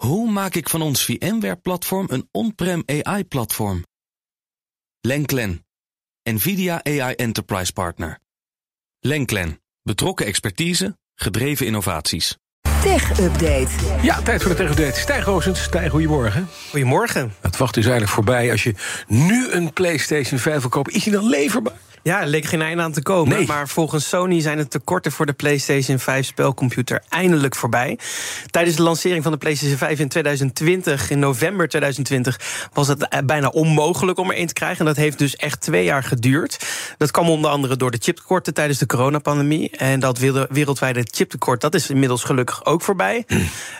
Hoe maak ik van ons VMware-platform een on-prem AI-platform? Lenklen, NVIDIA AI Enterprise Partner. Lenklen, betrokken expertise, gedreven innovaties. Tech Update. Ja, tijd voor de Tech Update. Stijn Roosens. Stijn, goedemorgen. Goedemorgen. Het wacht is eigenlijk voorbij. Als je nu een PlayStation 5 wil kopen, is die dan leverbaar? Ja, er leek geen einde aan te komen. Nee. Maar volgens Sony zijn de tekorten voor de PlayStation 5 spelcomputer eindelijk voorbij. Tijdens de lancering van de PlayStation 5 in 2020, in november 2020, was het eh, bijna onmogelijk om er een te krijgen. En dat heeft dus echt twee jaar geduurd. Dat kwam onder andere door de chiptekorten tijdens de coronapandemie. En dat wereldwijde chiptekort, dat is inmiddels gelukkig ook voorbij.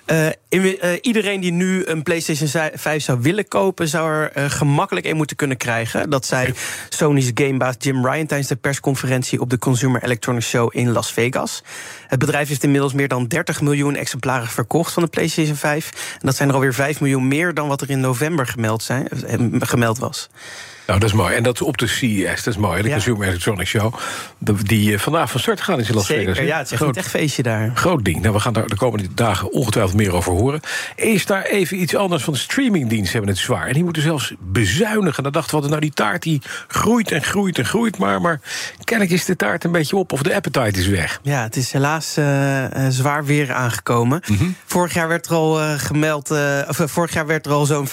Eh, in- eh, iedereen die nu een PlayStation 5 zou willen kopen, zou er eh, gemakkelijk een moeten kunnen krijgen. Dat zei Sony's gamebaas Jim Tijdens de persconferentie op de Consumer Electronics Show in Las Vegas. Het bedrijf heeft inmiddels meer dan 30 miljoen exemplaren verkocht van de PlayStation 5. En dat zijn er alweer 5 miljoen meer dan wat er in november gemeld, zijn, eh, gemeld was. Nou, dat is mooi. En dat op de CES, dat is mooi. De Ja. Consumer Electronics Show. Die eh, vandaag van start gaan in Las Vegas. Zeker, ja, het is echt Groot- een echt feestje daar. Groot ding. Nou, we gaan daar de komende dagen ongetwijfeld meer over horen. Is daar even iets anders van de streamingdiensten hebben het zwaar. En die moeten zelfs bezuinigen. Dan dachten we, nou die taart die groeit en groeit en groeit maar. Maar kennelijk is de taart een beetje op of de appetite is weg. Ja, het is helaas eh, eh, zwaar weer aangekomen. Vorig jaar werd er al gemeld, of vorig jaar werd er al zo'n 25%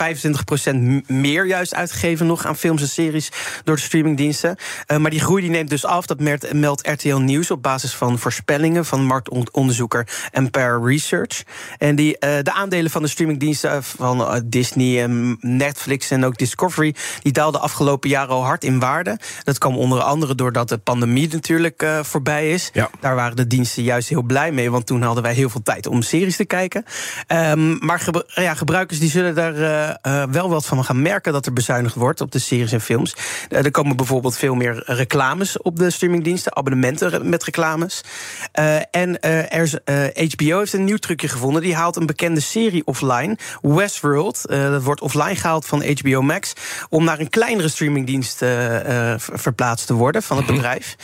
m- meer juist uitgegeven nog aan films en series door de streamingdiensten. Eh, maar die groei die neemt dus af. Dat meldt, meldt RTL Nieuws op basis van voorspellingen van marktonderzoeker Empire Research. En die, eh, de aandelen van de streamingdiensten eh, van Disney en Netflix en ook Discovery, die daalden afgelopen jaren al hard in waarde. Dat kwam onder andere doordat de pandemie natuurlijk voorbij is. Ja. Daar waren de diensten juist heel blij mee, want toen hadden wij heel veel tijd om series te kijken. Ehm, maar gebru- ja, gebruikers die zullen daar wel wat van gaan merken dat er bezuinigd wordt op de series en films. Eh, er komen bijvoorbeeld veel meer reclames op de streamingdiensten, abonnementen met reclames. Eh, en eh, er is, HBO heeft een nieuw trucje gevonden. Die haalt een bekende serie offline, Westworld. Dat wordt offline gehaald van HBO Max om naar een kleinere streamingdienst ver- verplaatst te worden van het bedrijf.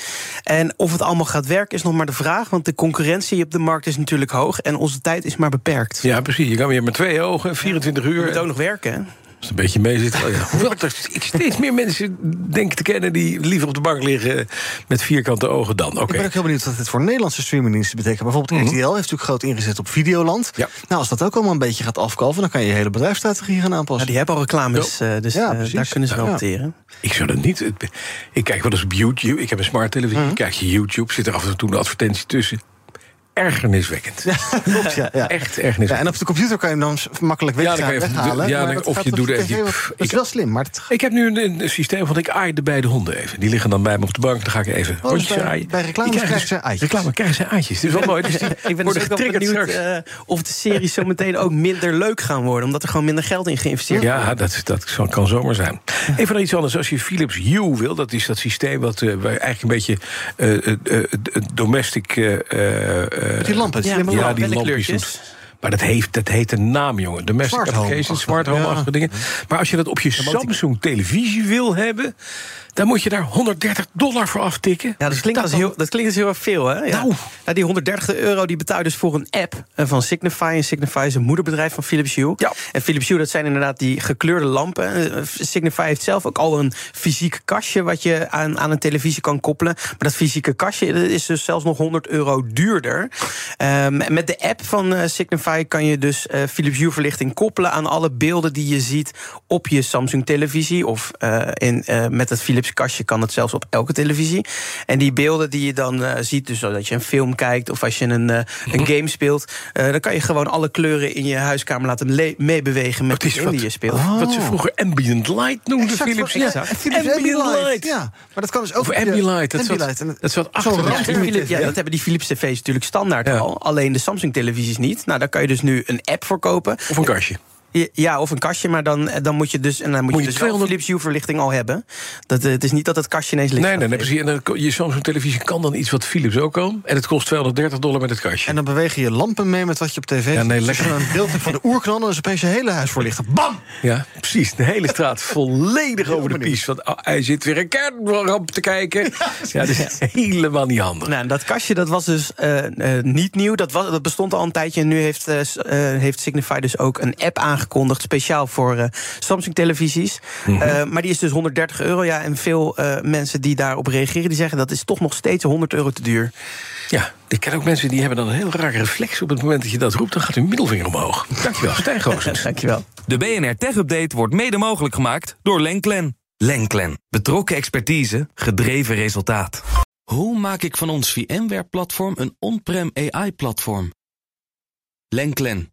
En of het allemaal gaat werken is nog maar de vraag, want de concurrentie op de markt is natuurlijk hoog en onze tijd is maar beperkt. Ja, precies. Je kan weer met twee ogen, 24 Je uur. moet ook nog werken, hè? Als het een beetje mee zit. Ja. Hoewel er steeds meer mensen denken te kennen... die liever op de bank liggen met vierkante ogen dan. Oké. Ik ben ook heel benieuwd wat het voor Nederlandse streamingdiensten betekent. Bijvoorbeeld RTL heeft natuurlijk groot ingezet op Videoland. Ja. Nou, als dat ook allemaal een beetje gaat afkalven... dan kan je je hele bedrijfsstrategie gaan Ja, aanpassen. die hebben al reclames, eh, dus Ja, eh, daar kunnen ze wel Ja. opteren. Ik zou dat niet. Ik kijk wel eens op YouTube. Ik heb een smart televisie. Mhm. Kijk je YouTube. Zit er af en toe een advertentie tussen. Ergerniswekkend. Klopt, ja, ja. Echt Ja, ergerniswekkend. en op de computer kan je hem dan makkelijk weg, Ja, dan kan je even- weghalen. ja, dan- dat of je doet er even- Dat is wel slim, maar het Ik heb nu een, een systeem van ik aai de beide honden even. Die liggen dan bij me op de bank. Dan ga ik even Oh, rondjes dus bij- bij reclames Die krijgen ze eitjes. Reclame krijgen ze eitjes. Het is wel mooi. Dus Ik ben dus ook benieuwd eh, of de series zo meteen ook minder leuk gaan worden, omdat er gewoon minder geld in geïnvesteerd wordt. Ja, dat, dat kan zomaar zijn. Even naar iets anders. Als je Philips Hue wil, dat is dat systeem wat waar eigenlijk een beetje eh, domestic. Eh, eh, Met die lampen, die Ja, die lampjes. Maar dat heeft, dat heeft een naam, jongen. Domestic Smart applications, smart home-achtige dingen. Maar als je dat op je Samsung televisie wil hebben... dan moet je daar 130 dollar voor aftikken. Ja, dat klinkt, als heel, dat klinkt als heel erg veel, hè? Ja. Nou. Die 130 euro die betaal je dus voor een app eh, van Signify. En Signify is een moederbedrijf van Philips Hue. Ja. En Philips Hue, dat zijn inderdaad die gekleurde lampen. Eh, Signify heeft zelf ook al een fysiek kastje... wat je aan, aan een televisie kan koppelen. Maar dat fysieke kastje dat is dus zelfs nog 100 euro duurder. En met de app van eh, Kan je dus eh, Philips Hue verlichting koppelen... aan alle beelden die je ziet op je Samsung-televisie. Of eh, in, eh, met het Philips kastje kan het zelfs op elke televisie. En die beelden die je dan eh, ziet, dus zodat je een film kijkt... of als je een, een game speelt... eh, dan kan je gewoon alle kleuren in je huiskamer laten meebewegen... met wat, die je speelt. wat ze vroeger ambient light noemden, Exact, Philips. ja, Philips ambient light. Ja, maar dat kan dus ook... Of Ambilight. Dat. En- dat Zo'n achter ja, Ja. dat hebben die Philips TV's natuurlijk standaard Ja. al. Alleen de Samsung-televisies niet. Nou, daar kan je dus nu een app voor kopen. Of een kastje. Ja, of een kastje, maar dan, dan moet je dus, en dan moet, Moet je je dus wel 200 Philips Hue verlichting al hebben. Dat, eh, het is niet dat het kastje ineens licht Nee, nee, nee, precies. En dan, je Samsung televisie kan dan iets wat Philips ook kan. En het kost 230 dollar met het kastje. En dan bewegen je lampen mee met wat je op tv ziet. Ja, nee, Dus lekker. Een beeld van de oerknal, dan is opeens je hele huis voorlichten. Bam! Ja, precies. De hele straat volledig over de pies. Want oh, hij zit weer een kernramp te kijken. Ja, dat is helemaal niet handig. Nou, en dat kastje dat was dus eh, eh, niet nieuw. Dat, was, dat bestond al een tijdje. En nu heeft, eh, eh, heeft Signify dus ook een app aangekondigd. Speciaal voor eh, Samsung-televisies. Mhm. Eh, maar die is dus 130 euro. Ja, en veel eh, mensen die daarop reageren... die zeggen dat is toch nog steeds 100 euro te duur. Ja, ik ken ook mensen die hebben dan een heel raar reflex. Op het moment dat je dat roept, dan gaat hun middelvinger omhoog. Dankjewel, Stijn Goosens. Dankjewel. De BNR Tech Update wordt mede mogelijk gemaakt door Lenklen. Lenklen. Betrokken expertise, gedreven resultaat. Hoe maak ik van ons VMware-platform een on-prem AI-platform? Lenklen.